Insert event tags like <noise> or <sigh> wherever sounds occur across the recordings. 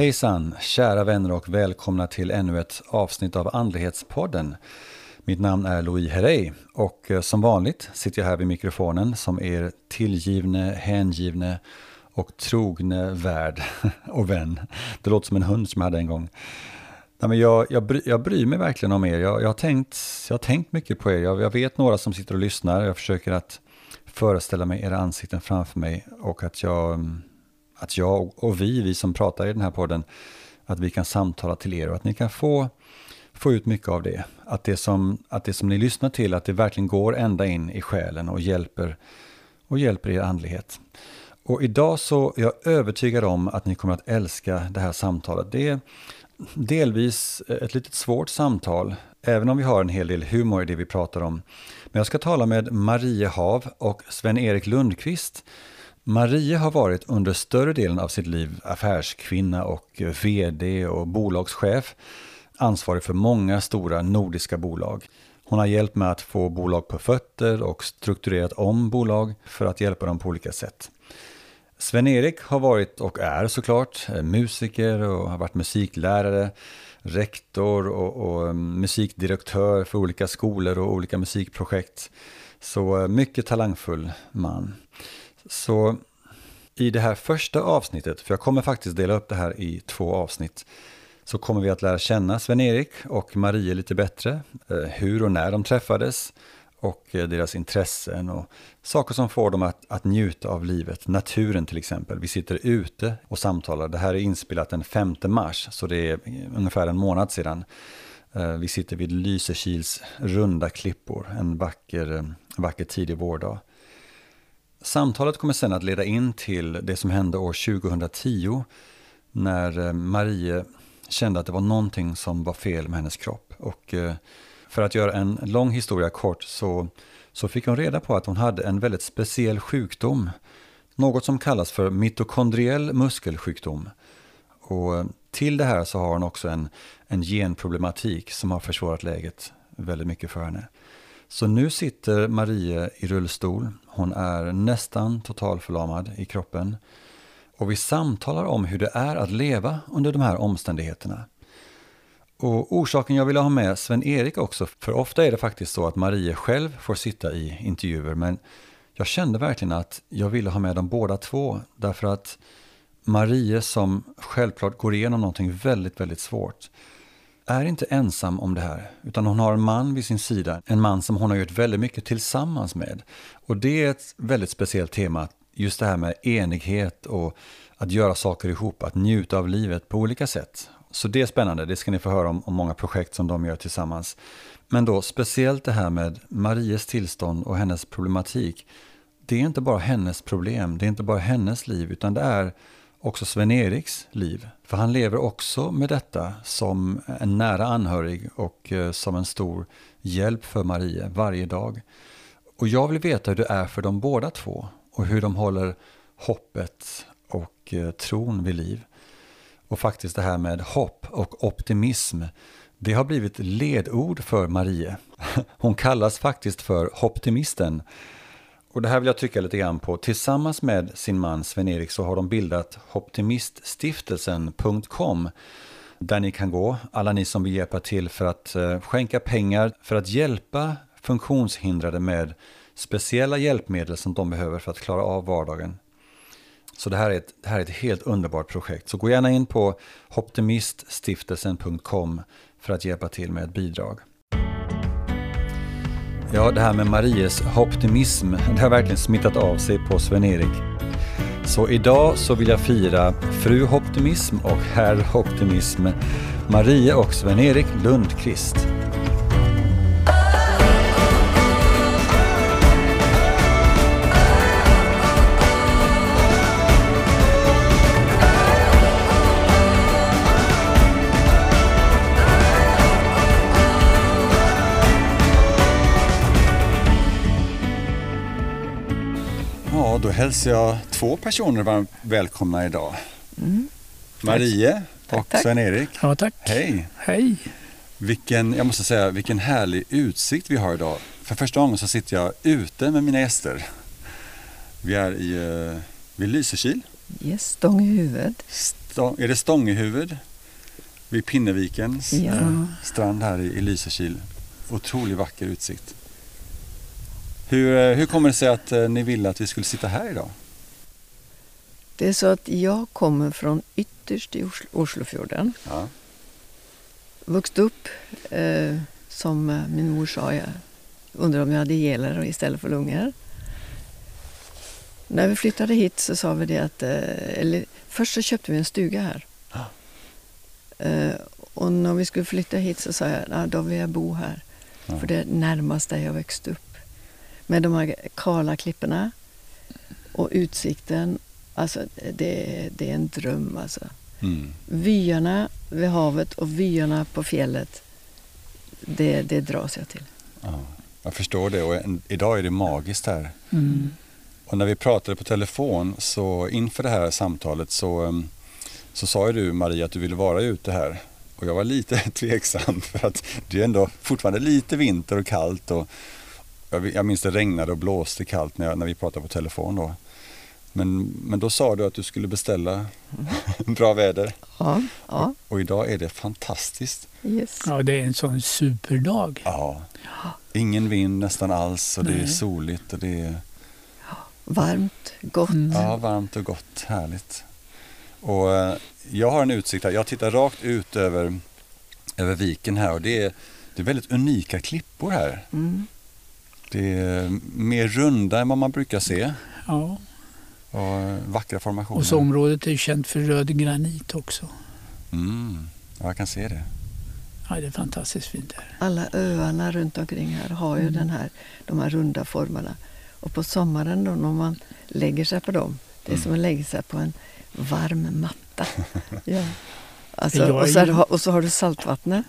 Hejsan, kära vänner och välkomna till ännu ett avsnitt av Andlighetspodden. Mitt namn är Louis Herrey och eh, som vanligt sitter jag här vid mikrofonen som er tillgivne, hängivne och trogne värd <laughs> och vän. Det låter som en hund som jag hade en gång. Nej, men jag, jag, bry, jag bryr mig verkligen om er. Jag, jag, har, tänkt, jag har tänkt mycket på er. Jag, jag vet några som sitter och lyssnar. Jag försöker att föreställa mig era ansikten framför mig och att jag, mm, att jag och vi, vi som pratar i den här podden, att vi kan samtala till er och att ni kan få, få ut mycket av det. Att det, som, att det som ni lyssnar till, att det verkligen går ända in i själen och hjälper, och hjälper er andlighet. Och idag så är jag övertygad om att ni kommer att älska det här samtalet. Det är delvis ett litet svårt samtal, även om vi har en hel del humor i det vi pratar om. Men jag ska tala med Marie Hav och Sven-Erik Lundqvist. Marie har varit under större delen av sitt liv affärskvinna och VD och bolagschef, ansvarig för många stora nordiska bolag. Hon har hjälpt med att få bolag på fötter och strukturerat om bolag för att hjälpa dem på olika sätt. Sven-Erik har varit och är såklart musiker och har varit musiklärare, rektor och, och, eh, musikdirektör för olika skolor och olika musikprojekt. Så eh, mycket talangfull man. Så i det här första avsnittet, för jag kommer faktiskt dela upp det här i två avsnitt, så kommer vi att lära känna Sven-Erik och Marie lite bättre, eh, hur och när de träffades, och eh, deras intressen och saker som får dem att, att njuta av livet. Naturen till exempel. Vi sitter ute och samtalar. Det här är inspelat den 5 mars, så det är eh, ungefär en månad sedan. Vi sitter vid Lysekils runda klippor, en vacker, vacker tidig vårdag. Samtalet kommer sen att leda in till det som hände år 2010 när eh, Marie kände att det var någonting som var fel med hennes kropp. Och eh, för att göra en lång historia kort så, så fick hon reda på att hon hade en väldigt speciell sjukdom. Något som kallas för mitokondriell muskelsjukdom. Och eh, till det här så har hon också en, en genproblematik som har försvårat läget väldigt mycket för henne. Så nu sitter Marie i rullstol. Hon är nästan totalförlamad i kroppen. Och vi samtalar om hur det är att leva under de här omständigheterna. Och orsaken jag ville ha med Sven-Erik också, för ofta är det faktiskt så att Marie själv får sitta i intervjuer, men jag kände verkligen att jag ville ha med dem båda två, därför att Marie som självklart går igenom någonting väldigt, väldigt svårt, är inte ensam om det här, utan hon har en man vid sin sida, en man som hon har gjort väldigt mycket tillsammans med. Och det är ett väldigt speciellt tema, just det här med enighet och att göra saker ihop, att njuta av livet på olika sätt. Så det är spännande, det ska ni få höra om, om många projekt som de gör tillsammans. Men då speciellt det här med Maries tillstånd och hennes problematik. Det är inte bara hennes problem, det är inte bara hennes liv, utan det är också Sven-Eriks liv. För han lever också med detta som en nära anhörig och eh, som en stor hjälp för Marie varje dag. Och jag vill veta hur det är för dem båda två och hur de håller hoppet och eh, tron vid liv. Och faktiskt det här med hopp och optimism, det har blivit ledord för Marie. <laughs> Hon kallas faktiskt för Optimisten. Och det här vill jag trycka lite grann på. Tillsammans med sin man Sven-Erik så har de bildat optimiststiftelsen.com där ni kan gå, alla ni som vill hjälpa till för att eh, skänka pengar för att hjälpa funktionshindrade med speciella hjälpmedel som de behöver för att klara av vardagen. Så det här, är ett, det här är ett helt underbart projekt. Så gå gärna in på optimiststiftelsen.com för att hjälpa till med ett bidrag. Ja, det här med Maries optimism, det har verkligen smittat av sig på Sven-Erik. Så idag så vill jag fira fru optimism och herr optimism, Marie och Sven-Erik Lundqvist. Hälsar jag två personer varmt välkomna idag. Mm. Marie och Sven-Erik. Ja, tack. Hej. Hej. Vilken, jag måste säga, vilken härlig utsikt vi har idag. För första gången så sitter jag ute med mina gäster. Vi är i, uh, vid Lysekil. Yes, Stångehuvud. är det Stångehuvud vid Pinnevikens Ja. eh, strand här i, i Lysekil. Otroligt vacker utsikt. Hur, eh, hur kommer det sig att eh, ni ville att vi skulle sitta här idag? Det är så att jag kommer från ytterst i Oslo, Oslofjorden. Ja. Vuxit upp, eh, som eh, min mor sa, jag undrar om jag hade geler istället för lungor. När vi flyttade hit så sa vi det att, eh, eller först så köpte vi en stuga här. Ja. Eh, och när vi skulle flytta hit så sa jag, "Ja, då vill jag bo här. Ja. För det är närmast där jag växte upp. Med de här kala klipporna och utsikten. Alltså det, det är en dröm alltså. Mm. Vyarna vid havet och vyarna på fjället. Det, det dras jag till. Ja. Jag förstår det och en, idag är det magiskt här. Mm. Och när vi pratade på telefon så inför det här samtalet så, um, så sa ju du Maria att du ville vara ute här. Och jag var lite <laughs> tveksam för att det är ändå fortfarande lite vinter och kallt. Och jag, jag minns det regnade och blåste kallt när, jag, när vi pratade på telefon då. Men, men då sa du att du skulle beställa <laughs> bra väder. Ja, ja, Och idag är det fantastiskt. yes. Ja, det är en sån superdag. Ja. Ingen vind nästan alls och det är Nej. soligt och det är Varmt, gott. Mm. Ja, varmt och gott, härligt. Och eh, jag har en utsikt här, jag tittar rakt ut över, över viken här och det är, det är väldigt unika klippor här. Mm. Det är mer runda än vad man brukar se Ja. och eh, vackra formationer. Och så området är känt för röd granit också. Mm, ja, jag kan se det. Ja, det är fantastiskt fint där. Alla öarna runt omkring här har ju Mm. den här, de här runda formerna. Och på sommaren då när man lägger sig på dem, det är Mm. som att lägga sig på en varm matta. <laughs> ja. alltså, och, så, har- och så har du saltvattnet.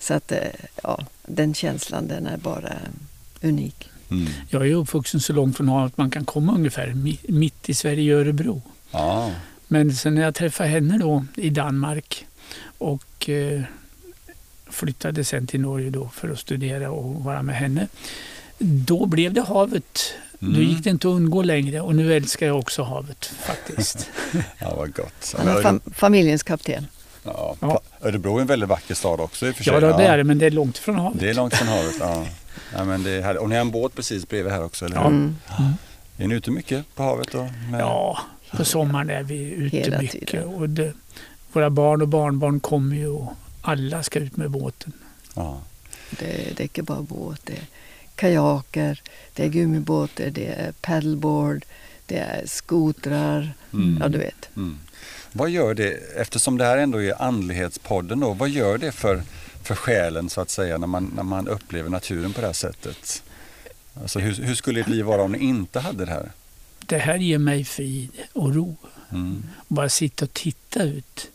Så att eh, ja, den känslan den är bara unik. Mm. Jag är uppvuxen så långt från havet man kan komma ungefär, mi- mitt i Sverige, i Örebro. Ja, Men sen när jag träffade henne då i Danmark och eh, flyttade sen till Norge då för att studera och vara med henne. Då blev det havet. Då Mm. gick det inte att undgå längre och nu älskar jag också havet faktiskt. <laughs> ja vad gott. Han är fam familjens kapten. Ja, Örebro är en väldigt vacker stad också i och för sig. ja, det är det, men det är långt från havet. Det är långt från havet. Ja. Ja, men det är. Och ni har en båt precis bredvid här också, eller hur? Ja. Mm. Är ni ute mycket på havet då? Med... Ja, på sommaren är vi ute Hela mycket. tiden. Och det, våra barn och barnbarn kommer ju och alla ska ut med båten. Ja. Det, det är inte bara båt. Det är kajaker, det är gummibåtar, det är paddleboard, det är skotrar. Mm. Ja, du vet. Mm. Vad gör det, eftersom det här ändå är andlighetspodden då, vad gör det för, för själen så att säga när man, när man upplever naturen på det här sättet? Alltså hur, hur skulle ert liv vara om ni inte hade det här? Det här ger mig frid och ro. Mm. bara sitta och titta ut.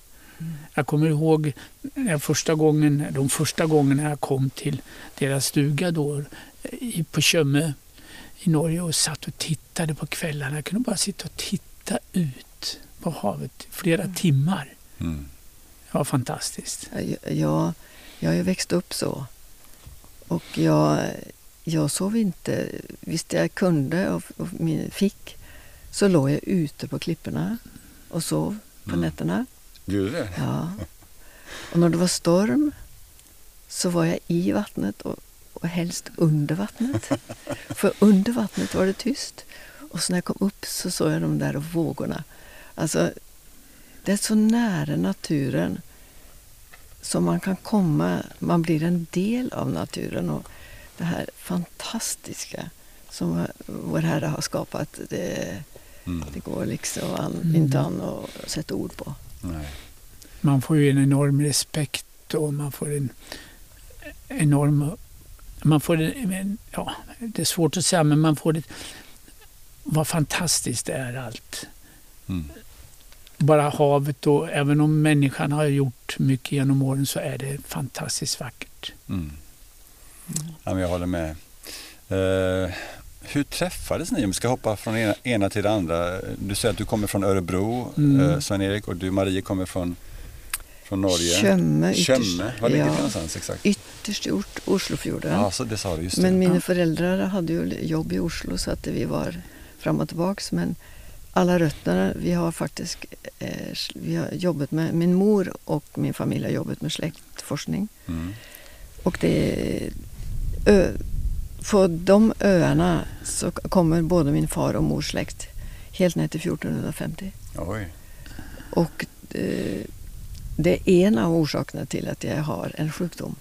Jag kommer ihåg när jag första gången, de första gångerna jag kom till deras stuga då, på Tjömme i Norge och satt och tittade på kvällarna. Jag kunde bara sitta och titta ut på havet flera timmar. Mm. Det var fantastiskt. Jag, jag, har ju växt upp så. Och jag, jag sov inte. Visst jag kunde och, och min- fick så låg jag ute på klipporna och sov på Mm. nätterna. Gjorde det? Ja. Och när det var storm så var jag i vattnet och, och helst under vattnet. <laughs> För under vattnet var det tyst. Och så när jag kom upp så såg jag de där vågorna. Alltså, det är så nära naturen som man kan komma. Man blir en del av naturen. Och det här fantastiska som vår Herre har skapat, det, Mm. det går liksom an, Mm. inte an att sätta ord på. Nej. Man får ju en enorm respekt och man får en enorm... Man får en, ja, det är svårt att säga, men man får ett... Vad fantastiskt det är allt. Mm. bara havet och även om människan har gjort mycket genom åren så är det fantastiskt vackert. Mm. Ja, men jag håller med. Eh, hur träffades ni? Om vi ska hoppa från ena, ena till det andra. Du säger att du kommer från Örebro, Mm. eh, Sven-Erik, och du Marie kommer från, från Norge. Tjömme, Tjömme, var ligger det ja, någonstans exakt? ytterst i Oslofjorden. Ja, så det sa du, just det. men mina Ja. föräldrar hade ju jobb i Oslo så att vi var fram och tillbaks. Men alla rötterna. Vi har faktiskt eh, vi har jobbat med, min mor och min familj har jobbat med släktforskning. Mm. Och det, ö, på de öarna så kommer både min far och mors släkt helt ner till 1450. Oj. Och eh, det är en av orsakerna till att jag har en sjukdom.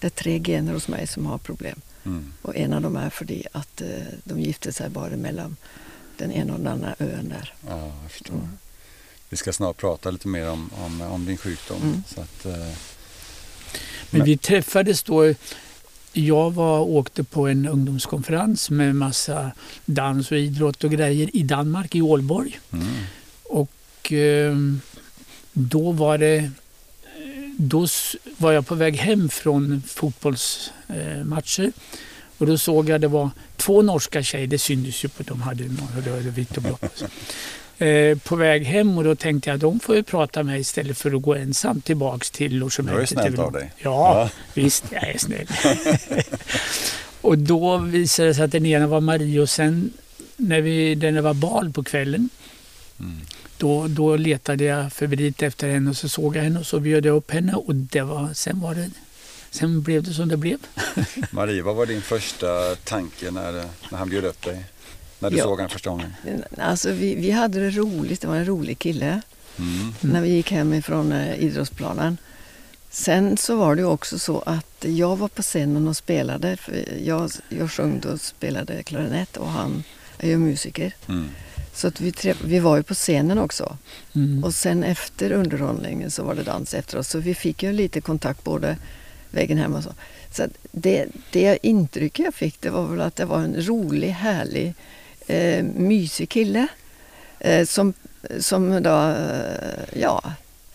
Det är tre gener hos mig som har problem. Mm. Och en av dem är för att eh, de gifte sig bara mellan den ena och den andra ön där. Ja, jag förstår. Mm. Vi ska snart prata lite mer om, om, om din sjukdom. Mm. Så att, eh, Men vi träffades då. Jag var, åkte på en ungdomskonferens med massa dans och idrott och grejer i Danmark, i Ålborg. mm. Och eh, då var det då s- var jag på väg hem från fotbollsmatcher. Eh. Och då såg jag det var två norska tjejer, det syntes ju på de hade röda, vitt och blått. Eh, på väg hem och då tänkte jag de får ju prata med mig istället för att gå ensam tillbaks till Det var ju logementet. snällt av dig. Ja, visst, jag är snäll. <laughs> och då visade det sig att den ena var Marie och sen när, vi, när det var bal på kvällen Mm. då, då letade jag febrilt efter henne och så såg jag henne och så bjöd jag upp henne och det var, sen, var det, sen blev det som det blev. <laughs> Marie, vad var din första tanke när, när han bjöd upp dig? När du Ja. såg honom första gången? Alltså vi, vi hade det roligt, det var en rolig kille Mm. när vi gick hem ifrån eh, idrottsplanen. Sen så var det också så att jag var på scenen och spelade. För jag, jag sjöng och spelade klarinett och han är ju musiker. Mm. Så att vi, tre, vi var ju på scenen också. Mm. Och sen efter underhållningen så var det dans efteråt. Så vi fick ju lite kontakt både vägen hem och så. Så det, det intrycket jag fick det var väl att det var en rolig, härlig, eh, mysig kille. Eh, som, som då, eh, ja,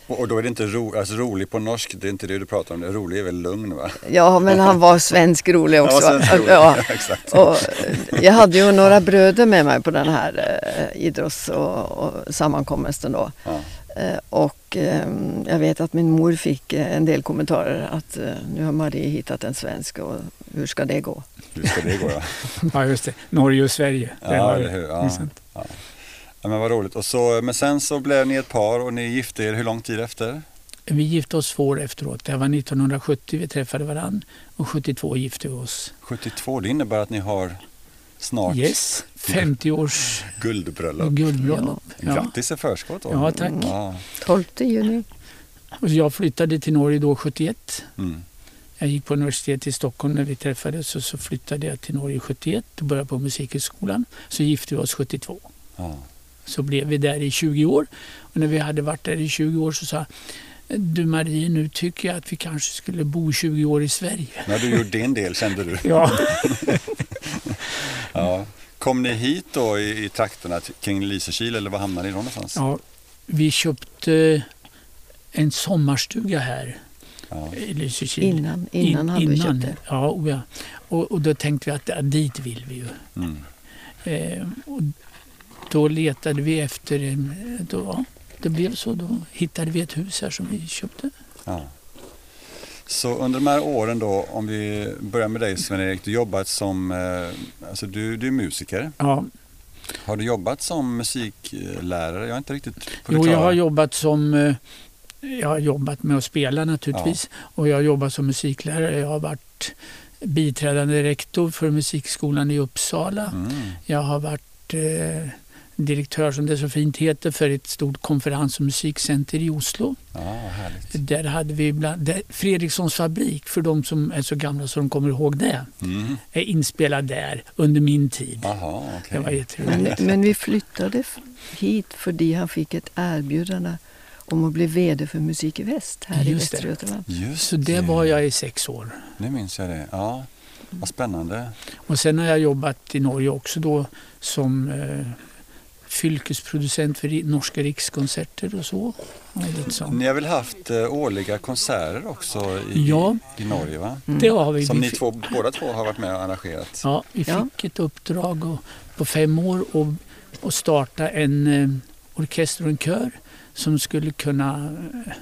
Och, då är det inte ro, alltså rolig på norsk, det är inte det du pratar om. Det rolig är väl lugn va? ja, men han var svensk rolig <laughs> också. Ja, svensk rolig. Ja. Ja, <laughs> exakt. Och eh, jag hade ju några bröder med mig på den här eh, idrotts och, och sammankomsten då. Ja. Eh, Och eh, jag vet att min mor fick eh, en del kommentarer att nu har Marie hittat en svensk och hur ska det gå? Hur ska det gå ja? <laughs> Ja, just det. Norge och Sverige. Det Ja, eller hur? det är Ja. sant. Ja. ja, men vad roligt. Och så, men sen så blev ni ett par och ni gifte er hur lång tid efter? Vi gifte oss två år efteråt. Det var 1970 vi träffade varann och 72 gifte vi oss. 72, det innebär att ni har snart Yes, 50 års <laughs> guldbröllop. guldbröllop. Ja. Grattis i förskott då. Ja, tack. Ja. 12 juni. Och jag flyttade till Norge då 71. Mm. Jag gick på universitet i Stockholm när vi träffades och så flyttade jag till Norge 71 och började på Musikhögskolan. Så gifte vi oss 72. Ja. Så blev vi där i 20 år. Och när vi hade varit där i 20 år så sa du Marie, nu tycker jag att vi kanske skulle bo 20 år i Sverige. När du gjorde din del kände du. Ja, <laughs> <laughs> Ja. Kom ni hit då i, i trakterna kring Lysekil eller var hamnade ni då någonstans? ja vi köpte en sommarstuga här Ja. i Lysekil. Innan, innan In- hade vi innan. köpt det. Ja, och, ja. Och, och då tänkte vi att ja, dit vill vi ju. Mm. Eh, och då letade vi efter, då, ja, det blev så. Då hittade vi ett hus här som vi köpte. Ja. Så under de här åren då, om vi börjar med dig Sven-Erik, du jobbat som, eh, alltså du, du är musiker. Ja, Har du jobbat som musiklärare? Jag är inte riktigt på det jo, jag har jobbat som eh, jag har jobbat med att spela naturligtvis och jag har jobbat som musiklärare. Jag har varit biträdande rektor för musikskolan i Uppsala. Mm. Jag har varit eh, direktör, som det så fint heter, för ett stort konferens och musikcenter i Oslo. Härligt. Där hade vi bland, där, Fredrikssons fabrik, för de som är så gamla så de kommer ihåg det, Mm. är inspelad där under min tid. Jaha, Det var jätteroligt. Men, men vi flyttade hit för han fick ett erbjudande om att bli VD för Musik i Väst här i Just det. Västra Götaland. Just Så det var jag i sex år. Nu minns jag det. Ja, vad spännande. Och sen har jag jobbat i Norge också då som eh, fylkesproducent för norska rikskonserter och så. Ni har väl haft eh, årliga konserter också i, Ja. i Norge va? Mm. Det har vi. Som ni två, båda två har varit med och arrangerat. Ja, vi fick Ja. ett uppdrag och, på fem år och, och starta en eh, orkester och en kör som skulle kunna eh,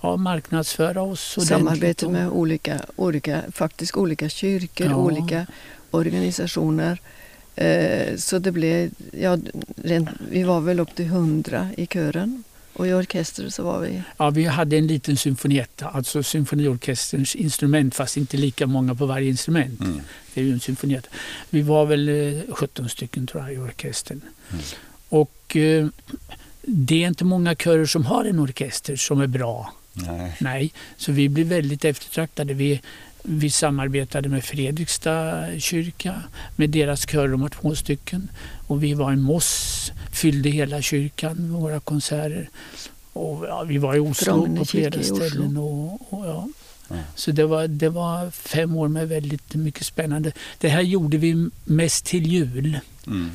ja, marknadsföra oss. Samarbete med olika, olika, faktiskt olika kyrkor, Ja. olika organisationer. Eh, så det blev, ja, rent, vi var väl upp till hundra i kören. Och i orkester så var vi... Ja, vi hade en liten symfonietta, alltså symfoniorkesterns instrument fast inte lika många på varje instrument. Mm. Det är ju en symfonietta. Vi var väl eh, 17 stycken tror jag i orkestern. Mm. Och eh, det är inte många körer som har en orkester som är bra. Nej. Nej, så vi blev väldigt eftertraktade. Vi, vi samarbetade med Fredrikstad kyrka, med deras kör, de var två stycken. Och vi var i Moss, fyllde hela kyrkan med våra konserter. Och ja, vi var i Oslo på flera ställen. Och, och, ja. Ja. Så det var, det var fem år med väldigt mycket spännande. Det här gjorde vi mest till jul. Mm.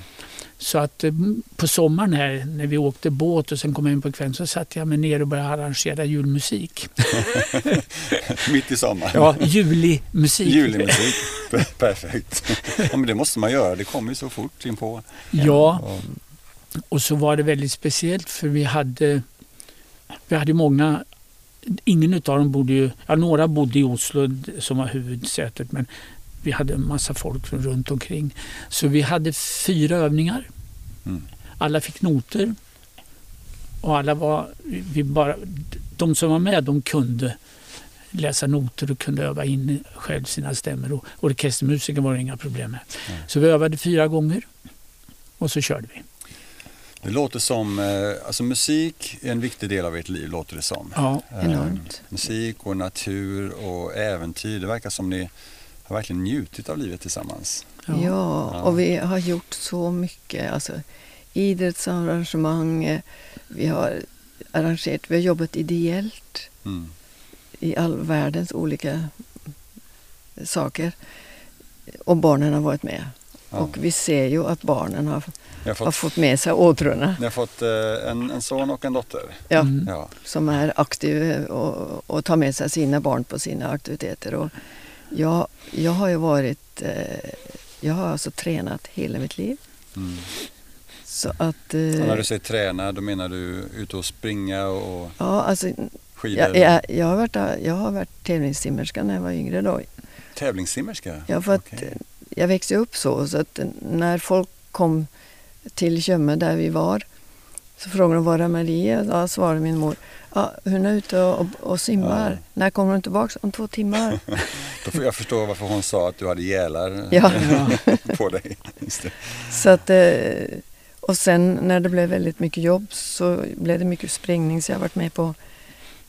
Så att eh, på sommaren här när vi åkte båt och sen kom hem på kvällen så satt jag mig ner och började arrangera julmusik. <laughs> Mitt i sommaren. Ja, julimusik. Julimusik. Per- Perfekt. Ja, men det måste man göra. Det kommer ju så fort in på. Ja, Ja. och så var det väldigt speciellt för vi hade, vi hade många, ingen utav dem bodde ju, ja några bodde i Oslo som var huvudsätet men vi hade en massa folk från runt omkring. Så vi hade fyra övningar. Mm. Alla fick noter. Och alla var, vi bara, de som var med de kunde läsa noter och kunde öva in själv sina stämmor. Och orkestermusiker var det inga problem med. Mm. Så vi övade fyra gånger och så körde vi. Det låter som, eh, alltså musik är en viktig del av ert liv låter det som. Ja, Eh, Enormt. musik och natur och äventyr. Det verkar som ni har verkligen njutit av livet tillsammans. ja. Ja, och vi har gjort så mycket. Alltså, idrottsarrangemang, vi har arrangerat, vi har jobbat ideellt Mm. i all världens olika saker. Och barnen har varit med. Ja. Och vi ser ju att barnen har, har har fått, fått med sig åtrorna. ni har fått eh, en, en son och en dotter. Ja, Mm. Ja. som är aktiv och, och tar med sig sina barn på sina aktiviteter. Och jag, jag har ju varit, eh, jag har alltså tränat hela mitt liv. Mm. Så att... Och när Eh, du säger träna, då menar du ute och springa och ja, alltså, skidor? jag, jag, jag, har varit, jag har varit tävlingssimmerska när jag var yngre. Då. Tävlingssimmerska? Ja, för att Okej. jag växte upp så, så att när folk kom till Tjömme där vi var så frågade de var är Maria? Ja, svarade min mor. Ja, hon är ute och, och simmar. Ja. När kommer hon tillbaka? Om två timmar. <laughs> Då får jag förstå varför hon sa att du hade gälar Ja. <laughs> på dig. Så att, eh, och sen när det blev väldigt mycket jobb så blev det mycket springning så jag har varit med på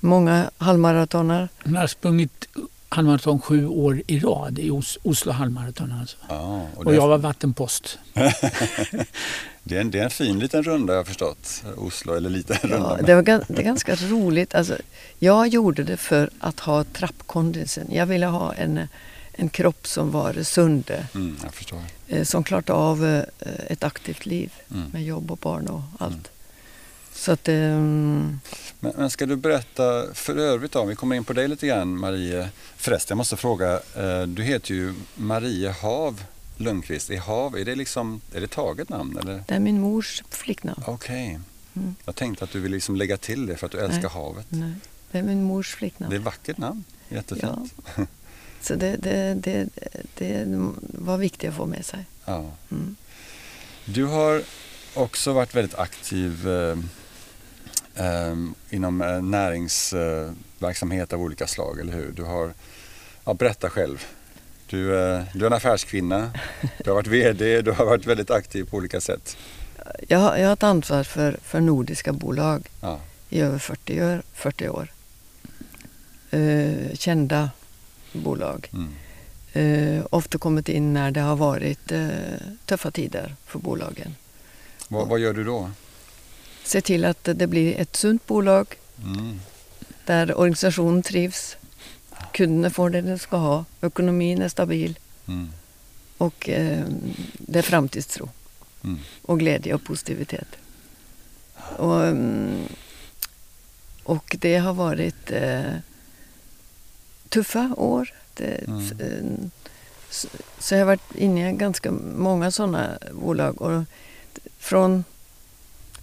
många halvmaratoner. Hon har sprungit halvmaraton sju år i rad i Os- Oslo halvmaraton. Alltså. Ja, och Och jag var vattenpost. <laughs> det, är en, det är en fin liten runda jag har förstått. Oslo, eller liten <laughs> runda. Ja, men- det, var, gan- det ganska roligt. Alltså, jag gjorde det för att ha trappkondisen. Jag ville ha en, en kropp som var sund, Mm, jag förstår. eh, som klarade av eh, ett aktivt liv Mm. med jobb och barn och allt. Mm. Så att... ehm, Men, men ska du berätta för övrigt om, vi kommer in på dig lite grann Marie. Förresten, jag måste fråga, eh, du heter ju Marie Hav Lundqvist. Är Hav, är det liksom, är det taget namn eller? det är min mors flicknamn. Okej. Mm. Jag tänkte att du vill liksom lägga till det för att du älskar Nej. havet. Nej, det är min mors flicknamn. Det är ett vackert namn, jättefint. Så det, det, det, det var viktigt att få med sig. Ja. Mm. Du har också varit väldigt aktiv eh, eh, inom eh, näringsverksamhet av olika slag, eller hur? Du har, ja, berätta själv. Du, eh, du är en affärskvinna, du har varit VD, du har varit väldigt aktiv på olika sätt. Jag, har- jag har ett ansvar för, för nordiska bolag Ja. i över 40 år. 40 år. Eh, kända bolag. Mm. Eh, ofta kommit in när det har varit eh, tuffa tider för bolagen. Vad, vad gör du då? Se till att det blir ett sunt bolag Mm. där organisationen trivs. Kunderna får det de ska ha. Ekonomin är stabil Mm. och eh, det är framtidstro. Mm. och glädje och positivitet. Och, mm, och det har varit eh, tuffa år. Det, Mm. eh, så, så jag har varit inne i ganska många sådana bolag. Och från,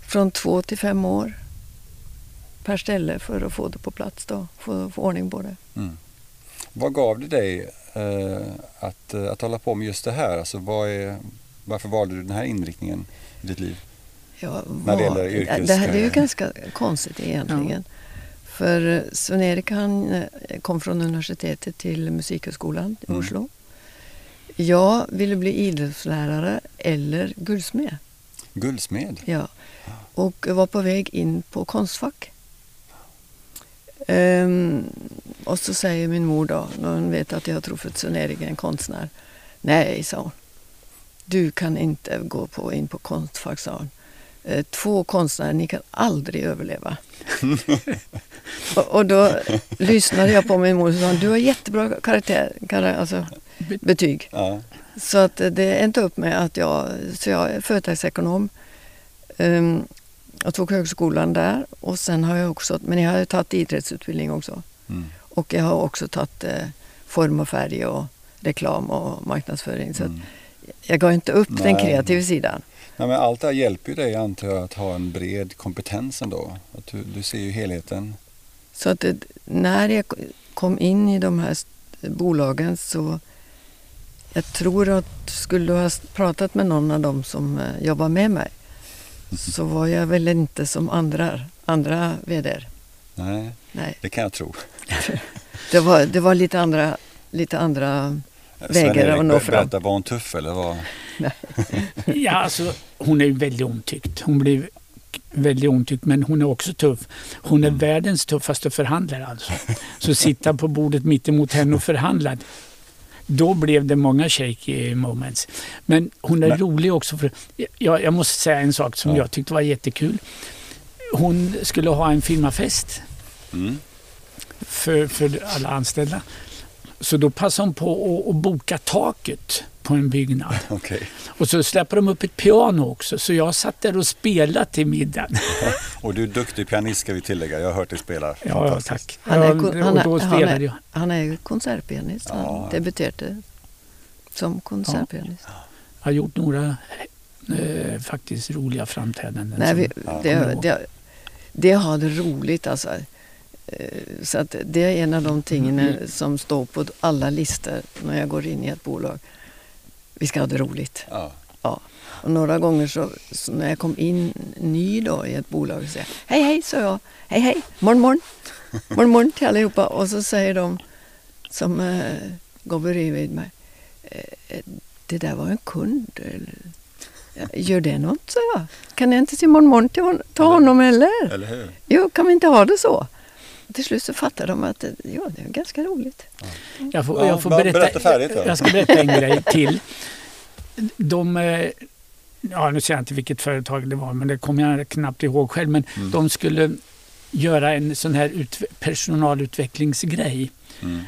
från två till fem år per ställe för att få det på plats då, få, få ordning på det. Mm. Vad gav det dig eh, att, eh, att hålla på med just det här? Alltså, vad, är, Varför valde du den här inriktningen i ditt liv? Ja, När det gäller yrkes- det, här, det är ju ganska konstigt egentligen. För eh, Sven-Erik han eh, kom från universitetet till Musikhögskolan i Mm. Oslo. Jag ville bli idrottslärare eller guldsmed. Guldsmed? Ja. Och var på väg in på Konstfack. Ehm, och så säger min mor då, när hon vet att jag har truffat Sven-Erik, en konstnär. Nej, sa hon. Du kan inte gå på, in på Konstfack, sa hon. Eh, Två konstnärer, ni kan aldrig överleva. <laughs> och, och då lyssnade jag på min mor och sa, du har jättebra karaktär, kar- alltså, betyg. Ja. Så att eh, det är inte upp med att jag, så jag är företagsekonom. Um, jag tog högskolan där och sen har jag också, men jag har ju tagit idrottsutbildning också. Mm. Och jag har också tagit eh, form och färg och reklam och marknadsföring. Så Mm. jag går inte upp den Nej. kreativa sidan. Nej, men allt det här hjälper ju dig antar jag att ha en bred kompetens ändå. Att du, du ser ju helheten. Så att det, när jag kom in i de här bolagen så jag tror att skulle du ha pratat med någon av dem som eh, jobbar med mig så var jag väl inte som andra, andra vd. Nej, Nej, det kan jag tro. <laughs> det var, det var lite andra, lite andra Vägar att nå fram. Berätta, var hon tuff eller vad? Ja, alltså, hon är ju väldigt omtyckt. Hon blir väldigt omtyckt, men hon är också tuff. Hon är världens tuffaste förhandlare alltså. Så sitta på bordet mitt emot henne och förhandla, då blev det många shaky moments. Men hon är Men- rolig också. För, jag, jag måste säga en sak som Ja. jag tyckte var jättekul. Hon skulle ha en firmafest Mm. för, för alla anställda. Så då passade hon på att, att boka taket på en byggnad. <laughs> Okej. Och så släpper de upp ett piano också, så jag satt där och spelade till middagen. <laughs> Och du är duktig pianist ska vi tillägga. Jag har hört dig spela. Ja, ja tack. Han är, Ja, kon- han är, han är, han är konsertpianist. Han Ja. debuterade som konsertpianist. Jag har gjort några eh, faktiskt roliga framträdanden. Nej, vi, Ja. det, det, det har det roligt alltså. Eh, Så att det är en av de tingen Mm. som står på alla listor när jag går in i ett bolag. Vi ska ha det roligt. Ja. Och några gånger så, så när jag kom in ny då i ett bolag så säger jag hej hej, sa jag. Hej hej, morgon morgon. <laughs> Morgon morgon till allihopa. Och så säger de som eh, går bredvid mig. Eh, eh, det där var en kund. Eller, "Ja, Gör det något, sa jag. Kan jag inte säga morgon morgon till hon, ta Eller- honom eller? Eller hur? Jo, kan vi inte ha det så? Till slut så fattar de att det- ja, det är ganska roligt. Jag får, Ja, jag får berätta, berätta färdigt då. Jag ska berätta en grej till. De, eh, ja, nu säger jag inte vilket företag det var, men det kommer jag knappt ihåg själv. Men Mm. de skulle göra en sån här ut, personalutvecklingsgrej. Mm.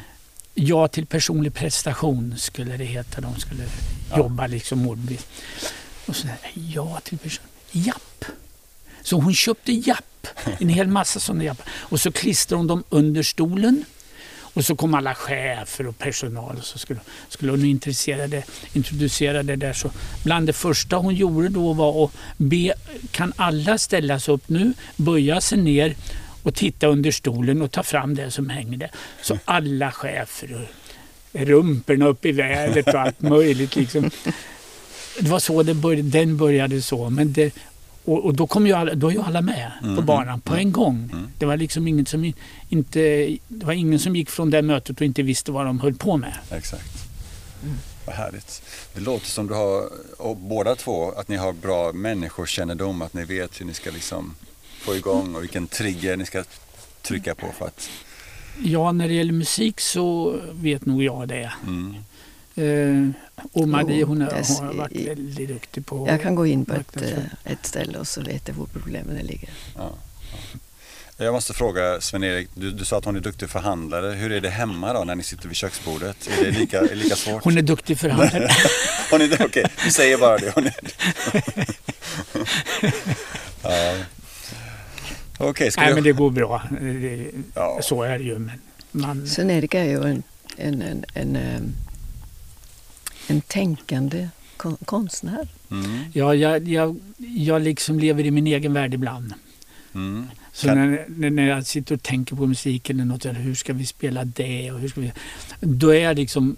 Ja till personlig prestation skulle det heta. De skulle Ja. jobba liksom målbevisst. Och så där, ja till person. Japp. Så hon köpte Japp. En hel massa sådana Japp. Och så klistrade hon dem under stolen. Och så kom alla chefer och personal och så skulle, skulle hon introducera det, introducera det där. Så bland det första hon gjorde då var att be, kan alla ställa sig upp nu, böja sig ner och titta under stolen och ta fram det som hänger där. Så alla chefer rumporna upp i vädret och allt möjligt. Liksom. <laughs> Det var så det började, den började så. Men det, och, och då kom ju alla, då är ju alla med på Mm, banan på en gång. Mm. Det var liksom inget som inte, det var ingen som gick från det mötet och inte visste vad de höll på med. Exakt. Vad härligt. Det låter som du har, och båda två, att ni har bra människokännedom, att ni vet hur ni ska liksom få igång och vilken trigger ni ska trycka på för att... Ja, när det gäller musik så vet nog jag det. Mm. Eh, och Marie Jo, hon har, har varit i- väldigt duktig på Jag kan gå in på ett, eh, ett ställe och så vet jag var problemen ligger. Ja, ja. Jag måste fråga Sven-Erik, du, du sa att hon är duktig förhandlare. Hur är det hemma då när ni sitter vid köksbordet? Är det lika, är lika svårt? Hon är duktig förhandlare. <laughs> Hon är? Okej, du säger bara det. Hon är... <laughs> ja. Okej, ska Nej, vi... men det går bra. Det, Ja. Så är det ju. Men man, Sven-Erik är ju en, en, en, en, em, en tänkande kon- konstnär. Mm, ja, jag, jag, jag liksom lever i min egen värld ibland. mm. Så när, när- när jag sitter och tänker på musik eller något, eller hur ska vi spela det och hur ska vi... Då är jag liksom...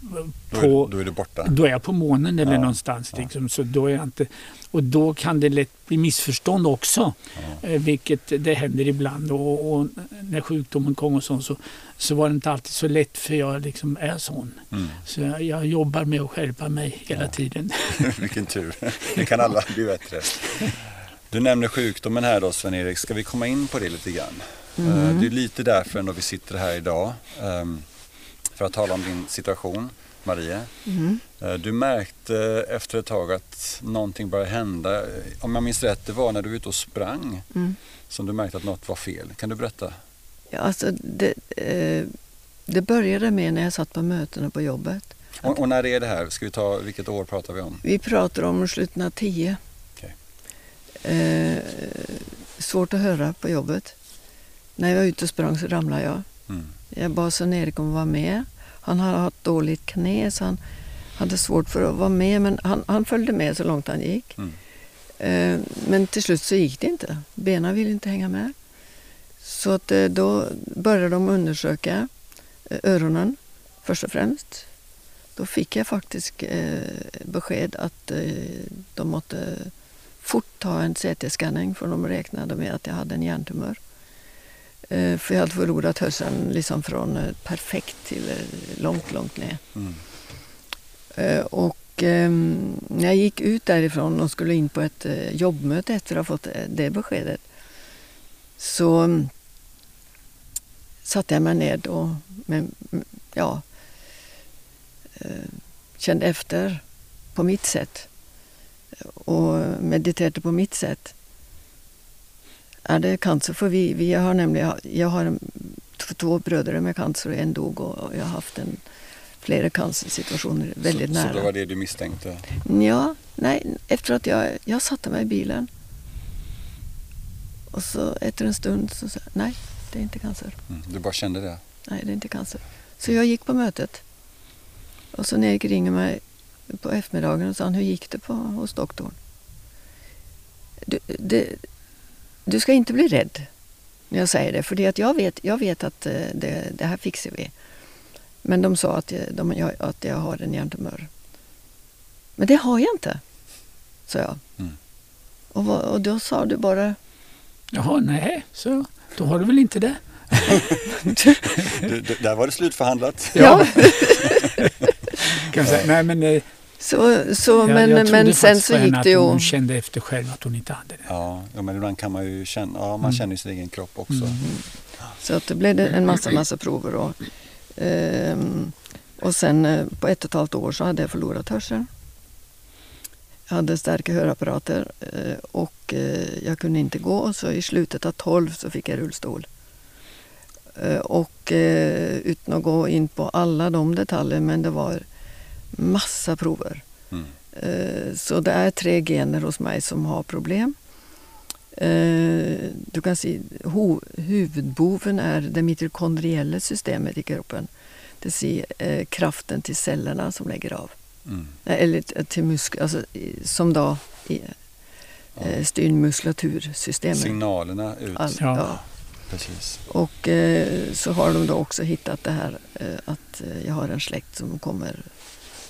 Då, på, är, då är du borta. då är jag på månen eller Ja, någonstans. ja. Liksom, så då är jag inte, och då kan det lätt bli missförstånd också. Ja. Eh, vilket det händer ibland. Och, och när sjukdomen kom och sånt så, så var det inte alltid så lätt för jag liksom är sån. Mm. Så jag, jag jobbar med att skärpa mig hela Ja. tiden. <laughs> Vilken tur. Det kan alla bli bättre. Du nämner sjukdomen här då Sven-Erik. Ska vi komma in på det lite grann? Eh, Det är lite därför ändå vi sitter här idag. För att tala om din situation, Maria. Mm. Eh, Du märkte efter ett tag att någonting började hända. Eh, Om jag minns rätt, det var när du var ute och sprang Mm. som du märkte att något var fel. Kan du berätta? Ja, alltså det, eh, det började med när jag satt på mötena på jobbet. Och, och när är det här? Ska vi ta, vilket år pratar vi om? Vi pratar om slutet av tio. Okej. Eh, svårt att höra på jobbet. När jag var ute och sprang så ramlade jag. Mm. Jag bad Sven-Erik om att vara med. Han hade haft dåligt knä så han hade svårt för att vara med men han, han följde med så långt han gick. Mm. Eh, men till slut så gick det inte. Benen ville inte hänga med. Så att, eh, då började de undersöka eh, öronen först och främst. Då fick jag faktiskt eh, besked att de måtte fort ta en CT-skanning för de räknade med att jag hade en hjärntumör. Eh, för jag hade förlorat hörseln liksom från eh, perfekt till eh, långt, långt ner. Mm. Och ehm, när jag gick ut därifrån och skulle in på ett jobbmöte efter att ha fått det beskedet så mm, satte jag mig ned och med, mm, ja, kände efter på mitt sätt och mediterade på mitt sätt. Är det cancer? För vi, vi har nämligen, jag har två bröder med cancer och en dog och jag har haft en, flera cancersituationer väldigt så, nära. Så det var det du misstänkte? Ja, nej, efter att jag, jag satte mig i bilen. Och så efter en stund så sa jag, nej, det är inte cancer. Mm. Du bara kände det? Nej, det är inte cancer. Så jag gick på mötet. Och så Erik ringer mig på eftermiddagen och sa, hur gick det på, hos doktorn? Du, det, du ska inte bli rädd när jag säger det, för det att jag, vet, jag vet att eh, det, det här fixar vi. Men de sa att jag, de, jag, att jag har en hjärntumör. Men det har jag inte, sa jag. Mm. Och, vad, och då sa du bara, Jaha, nej, så då har du väl inte det? <laughs> Du, du, där var det slutförhandlat. ja. <laughs> Kan säga. Nej, men, eh, Så, så, jag, men, jag trodde men sen faktiskt så gick att det ju... hon kände efter själv att hon inte hade det. Ja, ja, men ibland kan man ju känna, ja, man Mm. känner ju sin egen kropp också. Mm. Så att det blev en massa, massa prover. Och, ehm, och sen eh, på ett och ett halvt år så hade jag förlorat hörseln. Jag hade starka hörapparater eh, och eh, jag kunde inte gå. Så i slutet av 12 så fick jag rullstol. Och utan att gå in på alla de detaljer, men det var massa prover. Mm. Eh, Så det är tre gener hos mig som har problem. Eh, Du kan se huvudboven är det mitokondriella systemet i kroppen. Det vill säga eh, kraften till cellerna som lägger av. Mm. Eller till muskler, alltså, som då i, styr muskulatursystemet. Signalerna ut, All, Ja. ja. precis. Och eh, så har de då också hittat det här eh, att jag har en släkt som kommer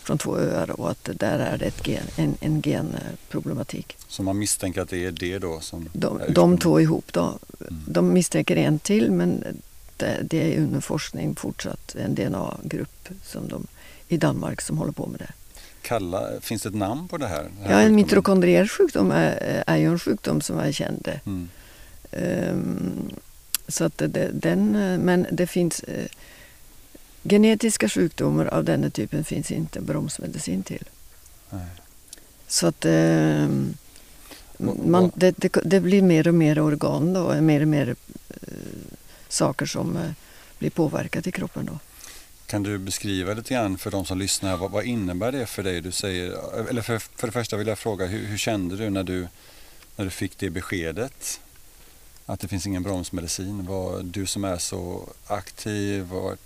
från två öar och att där är det ett gen, en, en genproblematik. Så man misstänker att det är det då som De, de två ihop då. Mm. De misstänker en till men det, det är under forskning fortsatt en DNA-grupp som de, i Danmark som håller på med det. Kalla, finns det ett namn på det här? Ja, en mitokondriell sjukdom är, är ju en sjukdom som är känd. Mm. Ehm, så att det, den, eh, men det finns eh, genetiska sjukdomar av den här typen finns inte bromsmedicin till. Nej. Så att Och- man, det, det, det blir mer och mer organ då, mer och mer eh, saker som eh, blir påverkat i kroppen då. Kan du beskriva lite grann för de som lyssnar, vad, vad innebär det för dig? Du säger, eller för, för det första vill jag fråga, hur, hur kände du när, du när du fick det beskedet? Att det finns ingen bromsmedicin. Vad, du som är så aktiv och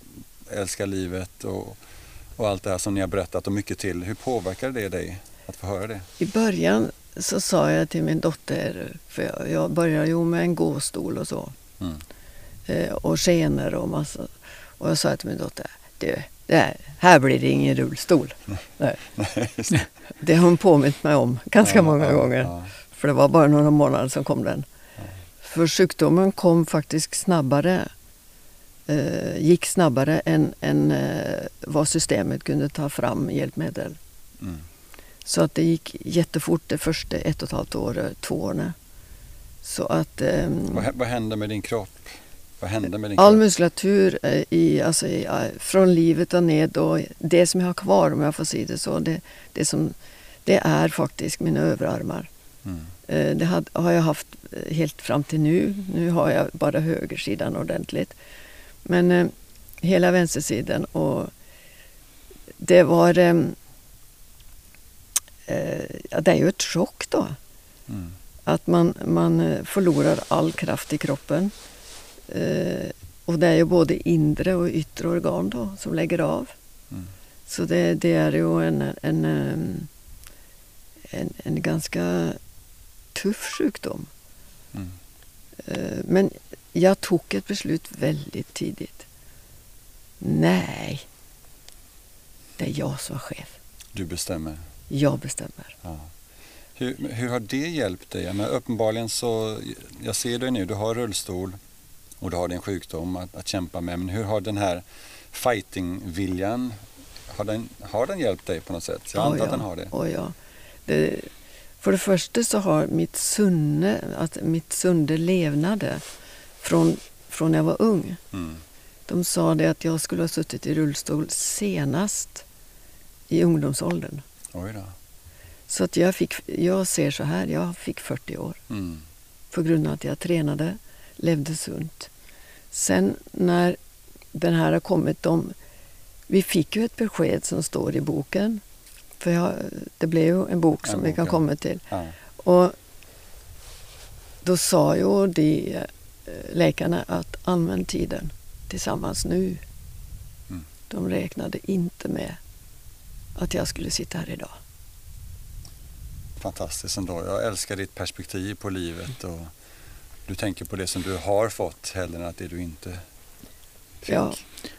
älskar livet och, och allt det här som ni har berättat och mycket till. Hur påverkade det dig att få höra det? I början så sa jag till min dotter, för jag, jag började ju med en gåstol och så. Mm. eh, och skenor och massa. Och jag sa till min dotter, du, det, här blir det ingen rullstol. <laughs> Nej. <laughs> Det har hon påmint mig om ganska Ja, många ja, gånger. ja. För det var bara några månader som kom den. För sjukdomen kom faktiskt snabbare, gick snabbare än, än eh, vad systemet kunde ta fram hjälpmedel. Mm. Så att det gick jättefort det första ett och ett halvt året, två åren. Så att ehm, Vad, vad händer med din kropp? Vad hände med din all kropp? muskulatur eh, i, alltså i, eh, från livet och ned och det som jag har kvar om jag får säga det så, det, det, som, det är faktiskt mina överarmar. Mm. Eh, Det har jag haft eh, helt fram till nu. Nu har jag bara högersidan ordentligt. Men eh, hela vänstersidan och det var... Eh, eh, ja, det är ju ett chock då. Mm. Att man, man eh, förlorar all kraft i kroppen. Eh, och det är ju både inre och yttre organ då som lägger av. Mm. Så det, det är ju en, en, em, en, en ganska tuff sjukdom. Mm. Eh, Men jag tog ett beslut väldigt tidigt. Nej, det är jag som är chef. Du bestämmer. Jag bestämmer. Ja. Hur, hur har det hjälpt dig? Menar, uppenbarligen så, jag ser dig nu, du har rullstol och du har din sjukdom att, att kämpa med. Men hur har den här fighting-viljan, har den, har den hjälpt dig på något sätt? Jag antar Ja, att den har det. Och ja. det. För det första så har mitt sunne, att mitt sunde levnade från, från jag var ung. Mm. De sa det att jag skulle ha suttit i rullstol senast i ungdomsåldern. Oj då. Så att jag, fick, jag ser så här, jag fick 40 år Mm. på grund av att jag tränade, levde sunt. Sen när den här har kommit, de, vi fick ju ett besked som står i boken. För jag, det blev ju en bok som En vi kan komma till. Ja. Och då sa ju de läkarna att använd tiden tillsammans nu. Mm. De räknade inte med att jag skulle sitta här idag. Fantastiskt ändå. Jag älskar ditt perspektiv på livet och du tänker på det som du har fått hellre än att det du inte fick. Ja.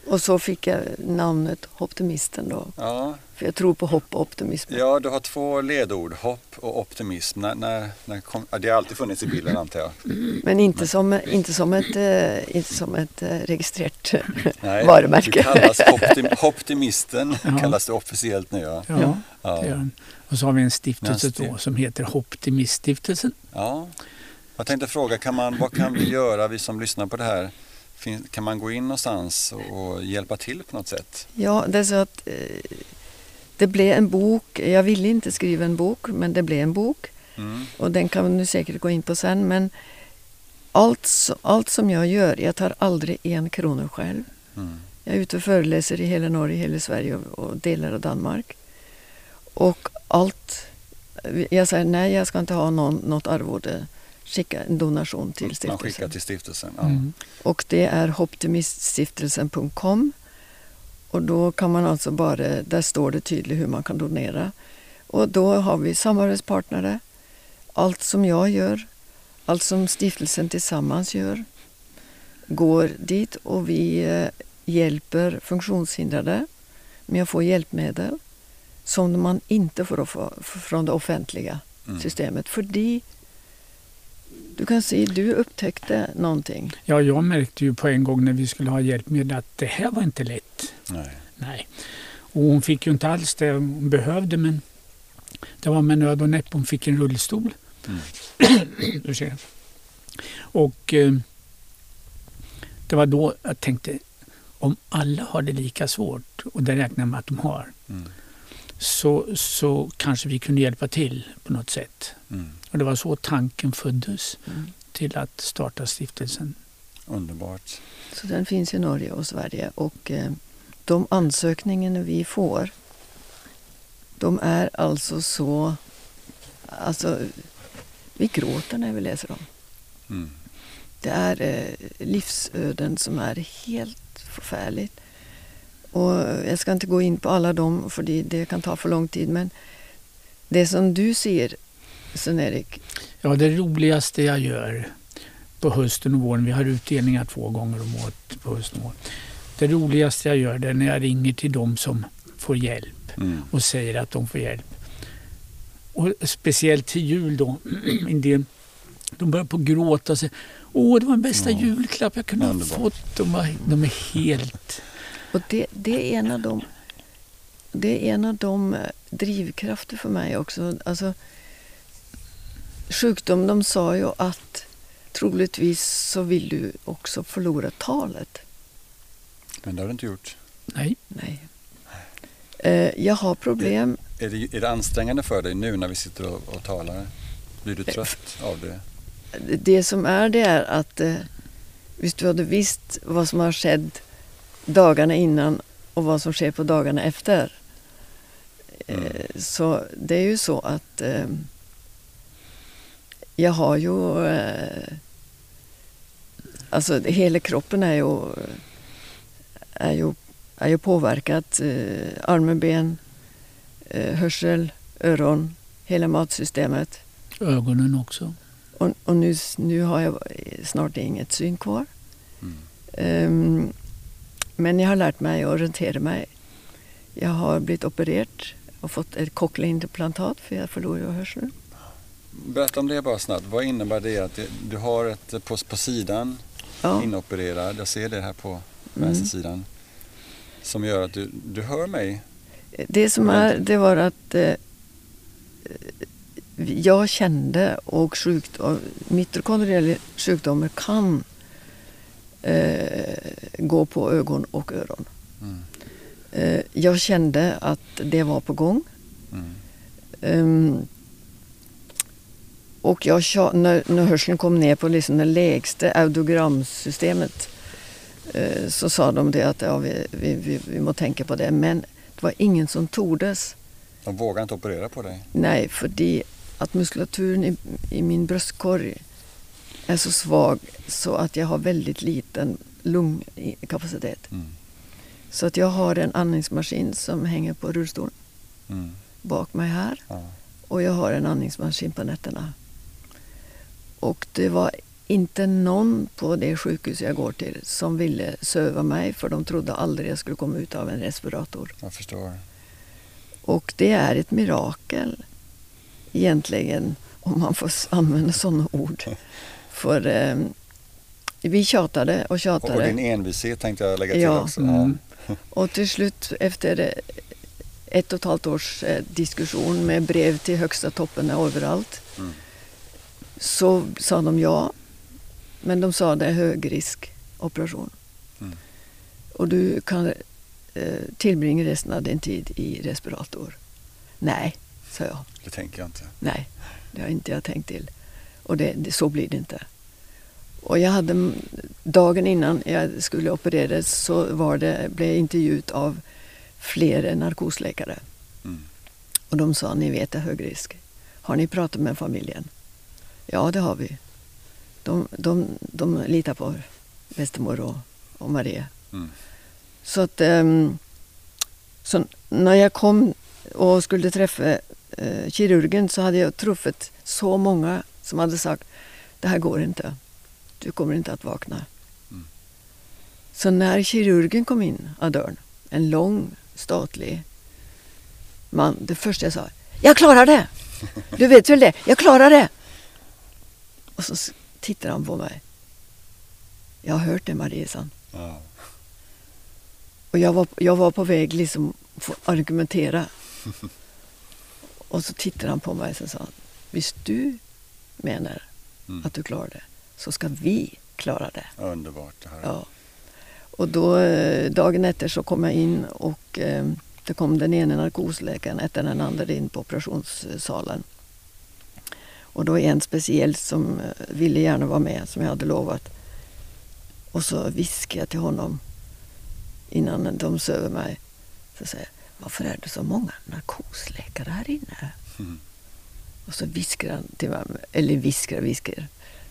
Och så fick jag namnet Optimisten då. Ja, För jag tror på hopp och optimism. ja, du har två ledord, hopp och optimism. När, när, när kom, det har alltid funnits i bilden antar jag. Men inte som, inte som ett, eh, inte som ett eh, registrerat <laughs> Nej, varumärke. Du kallas <laughs> optim, optimisten, Ja. kallas det officiellt nu. Ja. Ja, Ja. det gör. Och så har vi en stiftelse då som heter Optimiststiftelsen. ja. Jag tänkte fråga, kan man, vad kan vi göra, vi som lyssnar på det här? Fin, kan man gå in någonstans och, och hjälpa till på något sätt? Ja, det är så att eh, det blev en bok. Jag ville inte skriva en bok, men det blev en bok. Mm. Och den kan du säkert gå in på sen. Men allt, allt som jag gör, jag tar aldrig en krona själv. Mm. Jag är ute och föreläser i hela Norge, hela Sverige och, och delar av Danmark. Och allt... Jag säger nej, jag ska inte ha någon, något arvode. Skicka en donation till Man stiftelsen. skickar till stiftelsen. Ja. Mm. Och det är optimiststiftelsen.com. Och då kan man alltså bara, där står det tydligt hur man kan donera. Och då har vi samarbetspartnere. Allt som jag gör, allt som stiftelsen tillsammans gör, går dit och vi eh, hjälper funktionshindrade med att få hjälpmedel som man inte får få från det offentliga Mm. systemet. För de, du kan se, du upptäckte någonting. Ja, jag märkte ju på en gång när vi skulle ha hjälpmedel att det här var inte lätt. Nej. Nej. Och hon fick ju inte alls det hon behövde men det var med nöd och näpp hon fick en rullstol. Mm. <clears throat> Och eh, det var då jag tänkte om alla har det lika svårt och det räknar jag med att de har Mm. så, så kanske vi kunde hjälpa till på något sätt. Mm. Och det var så tanken föddes Mm. till att starta stiftelsen. Underbart. Så den finns i Norge och Sverige. Och eh, de ansökningarna vi får, de är alltså så... Alltså, vi gråter när vi läser dem. Mm. Det är eh, livsöden som är helt förfärligt. Och jag ska inte gå in på alla dem, för det, det kan ta för lång tid. Men det som du ser, Sven-Erik, Ja, det roligaste jag gör på hösten och våren, vi har utdelningar två gånger om året på hösten och våren. Det roligaste jag gör det är när jag ringer till de som får hjälp Mm. och säger att de får hjälp. Och speciellt till jul då. <clears throat> En del, de börjar på gråta och säger Åh, det var den bästa Ja. julklapp jag kunde ha Underbart. fått. De, var, de är helt... Och det, det är en av de det är en av de drivkrafter för mig också. Alltså, sjukdom, de sa ju att troligtvis så vill du också förlora talet. Men det har du inte gjort. Nej. Nej. Eh, jag har problem. Är det, är det ansträngande för dig nu när vi sitter och, och talar? Blir du trött av det? Det som är det är att eh, visst du hade visst vad som har skett dagarna innan och vad som sker på dagarna efter. Mm. Eh, så det är ju så att eh, jag har ju... Eh, alltså hela kroppen är ju, är ju, är ju påverkat. Eh, armar, ben, eh, hörsel, öron, hela matsystemet. Ögonen också. Och, och nu, nu har jag snart inget syn kvar. Mm. Ehm, men jag har lärt mig att orientera mig. Jag har blivit opererad och fått ett cochlea-implantat för jag förlorade hörseln. Berätta om det bara snabbt. Vad innebär det att du har ett på, på sidan Ja. inopererad, jag ser det här på Mm. vänstersidan, som gör att du, du hör mig. Det som är, det var att eh, jag kände och sjukdom, mitokondriella sjukdomar kan eh, gå på ögon och öron. Mm. Eh, jag kände att det var på gång. Mm. Ehm, och jag, när, när hörseln kom ner på liksom det lägsta audiogramsystemet eh, så sa de det att ja, vi, vi, vi, vi må tänka på det. Men det var ingen som tordes. De vågar inte operera på dig. Nej, för att muskulaturen i, i min bröstkorg är så svag så att jag har väldigt liten lungkapacitet. Mm. Så att jag har en andningsmaskin som hänger på rullstolen Mm. bak mig här. Ja. Och jag har en andningsmaskin på nätterna. Och det var inte någon på det sjukhus jag går till som ville söva mig för de trodde aldrig jag skulle komma ut av en respirator. Jag förstår. Och det är ett mirakel egentligen om man får använda sådana ord. <laughs> För eh, vi tjatade och tjatade. och din envishet tänkte jag lägga till Ja. också. Mm. <laughs> Och till slut efter eh, ett och ett halvt års eh, diskussion med brev till högsta toppen överallt. Så sa de ja. Men de sa det är högrisk operation. Mm. Och du kan eh, tillbringa resten av din tid i respirator. Nej, sa jag. Det tänker jag inte. Nej, det har inte jag tänkt till. Och det, det, så blir det inte. Och jag hade, dagen innan jag skulle opereras så var det, blev jag intervjuad av flera narkosläkare. Mm. Och de sa, ni vet det är hög risk. Har ni pratat med familjen? Ja, det har vi. De, de, de litar på bästemor och, och Maria. Mm. Så att ehm, så när jag kom och skulle träffa eh, kirurgen så hade jag truffat så många som hade sagt det här går inte. Du kommer inte att vakna. Mm. Så när kirurgen kom in av dörren, en lång statlig man, det första jag sa jag klarar det! <laughs> Du vet väl det? Jag klarar det! Och så tittar han på mig. Jag har hört det Marie, sa. Ja. Och jag var, jag var på väg liksom att argumentera. <laughs> Och så tittade han på mig och så sa han, Visst du menar Mm. att du klarar det, så ska vi klara det. Underbart det. Ja. Och då, eh, dagen efter så kom jag in och eh, det kom den ena narkosläkaren efter den andra in på operationssalen. Och då en speciell som eh, ville gärna vara med, som jag hade lovat. Och så viskade jag till honom innan de söver mig. Så säger jag, varför är det så många narkosläkare här inne? Mm. Och så viskar han till mig, eller viskar och viskar.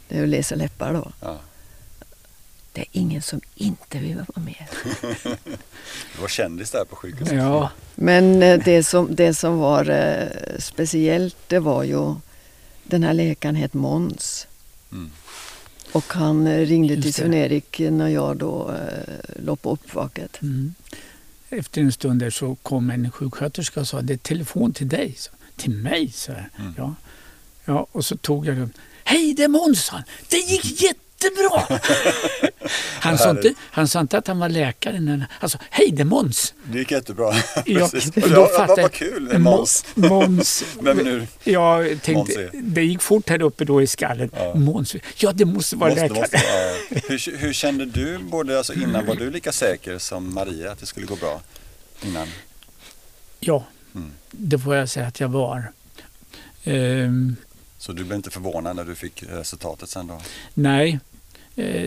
Det är att läsa läppar då. Ja. Det är ingen som inte vill vara med. <laughs> Du var kändis där på sjukhuset. Ja, Men eh, det som, det som var eh, speciellt det var ju den här läkaren hette Måns. Mm. Och han eh, ringde till Sven-Erik när jag då eh, låg på uppvaket. Mm. Efter en stund där så kom en sjuksköterska och sa det är telefon till dig. Så, till mig, sa jag. Mm. Ja. ja, och så tog jag den. Hej, det är Måns, Det gick jätte jättebra! <laughs> Han sa, inte, han sa inte att han var läkare. Alltså, hej det är Måns! Det gick jättebra. Ja, <laughs> och då ja, vad, vad kul, Måns. Måns. <laughs> Vem nu? Jag tänkte, det gick fort här uppe då i skallen. Ja. Måns. Ja, det måste vara måste, läkare. Måste, ja. hur, hur, kände du, både alltså innan, var du lika säker som Maria att det skulle gå bra? Innan? Ja, mm. det får jag säga att jag var. Um, så du blev inte förvånad när du fick resultatet sen då? Nej, eh,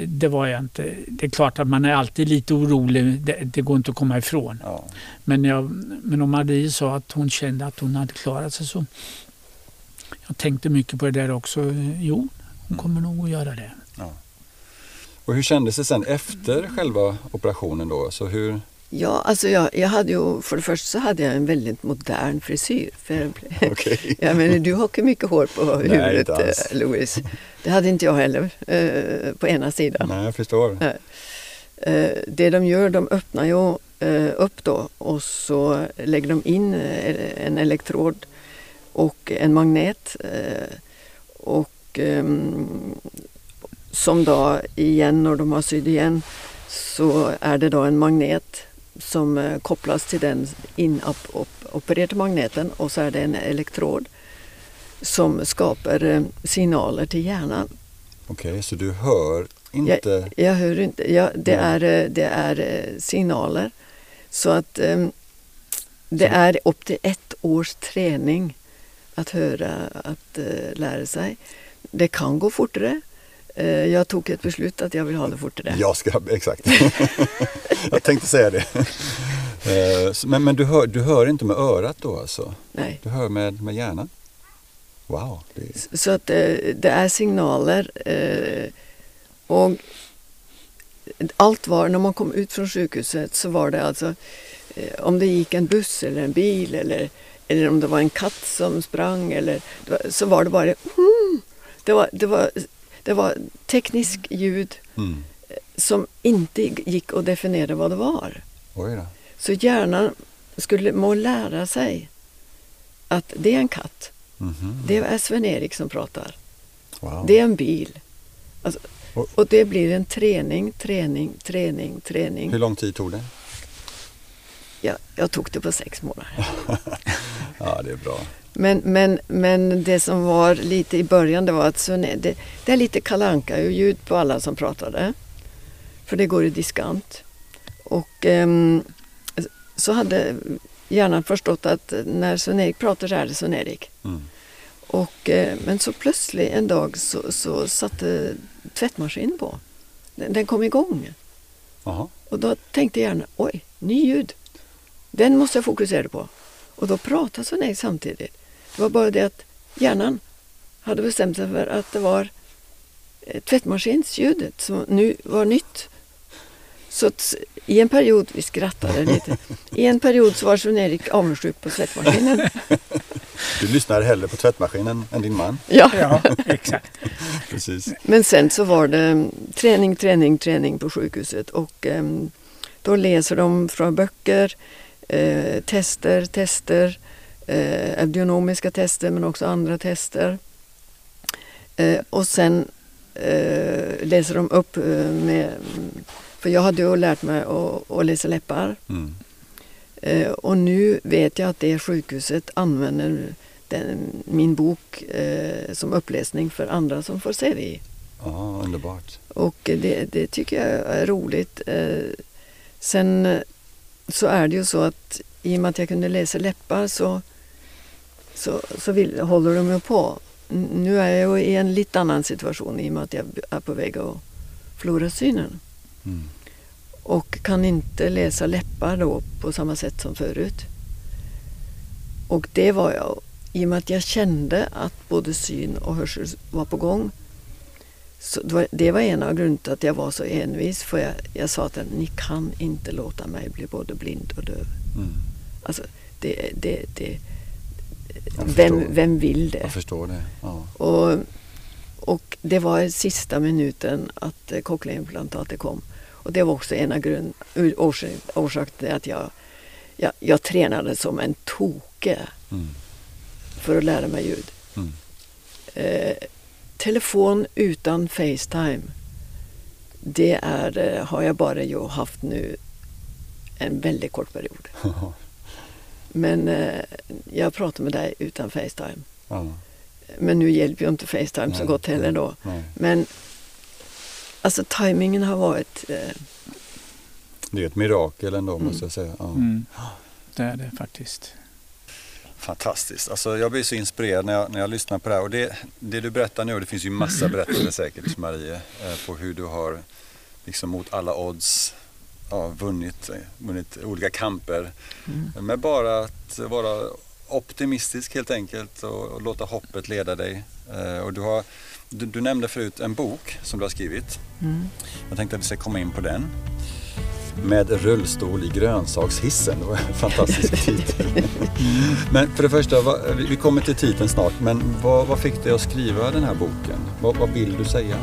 det var jag inte. Det är klart att man är alltid lite orolig. Det, det går inte att komma ifrån. Ja. Men, jag, men om Marie sa att hon kände att hon hade klarat sig så jag tänkte mycket på det där också. Jo, hon mm. kommer nog att göra det. Ja. Och hur kändes det sen efter själva operationen då? Så hur, Ja, alltså jag, jag hade ju, för det första så hade jag en väldigt modern frisyr. För, okay. jag <laughs> menar, du har mycket hår på huvudet, Nej, eh, Louis. Det hade inte jag heller eh, på ena sidan. Nej, jag förstår. Eh, det de gör, de öppnar ju eh, upp då och så lägger de in en elektrod och en magnet. Och ehm, som då igen, när de har sytt igen, så är det då en magnet som eh, kopplas till den inopererade magneten och så är det en elektrod som skapar eh, signaler till hjärnan. Okej, okay, så du hör inte? Jag, jag hör inte. Ja, det, är, eh, det är signaler. Så att um, det så. är upp till ett års träning att höra, att uh, lära sig. Det kan gå fortare. Uh, jag tog ett beslut att jag vill ha det fortare. Jag ska, exakt. <laughs> jag tänkte säga det. Eh, men men du, hör, du hör inte med örat då alltså? Nej. Du hör med, med hjärnan? Wow. Det... Så att eh, det är signaler. Eh, och allt var, när man kom ut från sjukhuset så var det alltså om det gick en buss eller en bil eller, eller om det var en katt som sprang eller så var det bara mm, det var, det var, det var teknisk ljud. Mm som inte gick att definiera vad det var. Så hjärnan skulle må lära sig att det är en katt. Mm -hmm. Det är Sven-Erik som pratar. Wow. Det är en bil. Alltså, och det blir en träning, träning, träning, träning. Hur lång tid tog det? Ja, jag tog det på sex månader. <laughs> ja, det är bra. Men, men, men det som var lite i början det var att det, det är lite kalanka ljud på alla som pratade. För det går i diskant. Och um, så hade hjärnan förstått att när Sven-Erik pratar så är det Sven-Erik. Mm. Och, eh, men så plötsligt en dag så, så satte tvättmaskinen på. Den, den kom igång. Aha. Och då tänkte hjärnan, oj, ny ljud. Den måste jag fokusera på. Och då pratade Sven-Erik samtidigt. Det var bara det att hjärnan hade bestämt sig för att det var eh, tvättmaskinsljudet som nu var nytt. Så i en period, vi skrattade lite, i en period så var Sven-Erik avundsjuk på tvättmaskinen. <laughs> Du lyssnar hellre på tvättmaskinen än din man? Ja, ja exakt. <laughs> Precis. Men sen så var det mm, träning, träning, träning på sjukhuset och um, då läser de från böcker, uh, tester, tester, uh, abdionomiska tester men också andra tester. Uh, och sen läser de upp med för jag hade ju lärt mig att, att läsa läppar. Mm. Eh, och nu vet jag att det sjukhuset använder den, min bok eh, som uppläsning för andra som får se det. Ja, underbart. Och det, det tycker jag är roligt. Eh, sen så är det ju så att i och med att jag kunde läsa läppar så, så, så vill, håller de ju på. Nu är jag i en lite annan situation i och med att jag är på väg att förlora synen. Mm. Och kan inte läsa läppar då på samma sätt som förut. Och det var jag, i och med att jag kände att både syn och hörsel var på gång. Så det, var, det var en av grunderna till att jag var så envis. För jag, jag sa att ni kan inte låta mig bli både blind och döv. Mm. Alltså, det, det, det, vem, vem vill det? Jag förstår det. Ja. Och Och det var sista minuten att eh, cochleaimplantatet kom. Och det var också en av grund, orsakerna till att jag, jag, jag tränade som en toke Mm. för att lära mig ljud. Mm. Eh, telefon utan Facetime, det är, eh, har jag bara ju haft nu en väldigt kort period. <laughs> Men eh, jag pratar med dig utan Facetime. ja. Men nu hjälper ju inte Facetime så Nej, gott heller då. Nej. Men alltså tajmingen har varit... Eh, Det är ett mirakel ändå Mm. måste jag säga. Ja. Mm. Det är det faktiskt. Fantastiskt. Alltså, jag blir så inspirerad när jag, när jag lyssnar på det här. Och det, det du berättar nu, och det finns ju massa berättelser säkert Marie, eh, på hur du har liksom mot alla odds ja, vunnit, vunnit olika kamper. mm. Men bara att vara optimistisk helt enkelt och, och låta hoppet leda dig. Eh, och du, har, du, du nämnde förut en bok som du har skrivit. Mm. Jag tänkte att vi ska komma in på den. Med rullstol i grönsakshissen. Det var en fantastisk <laughs> titel. Men för det första, vi- vi kommer till titeln snart. Men vad, vad fick dig att skriva den här boken? Vad, vad vill du säga?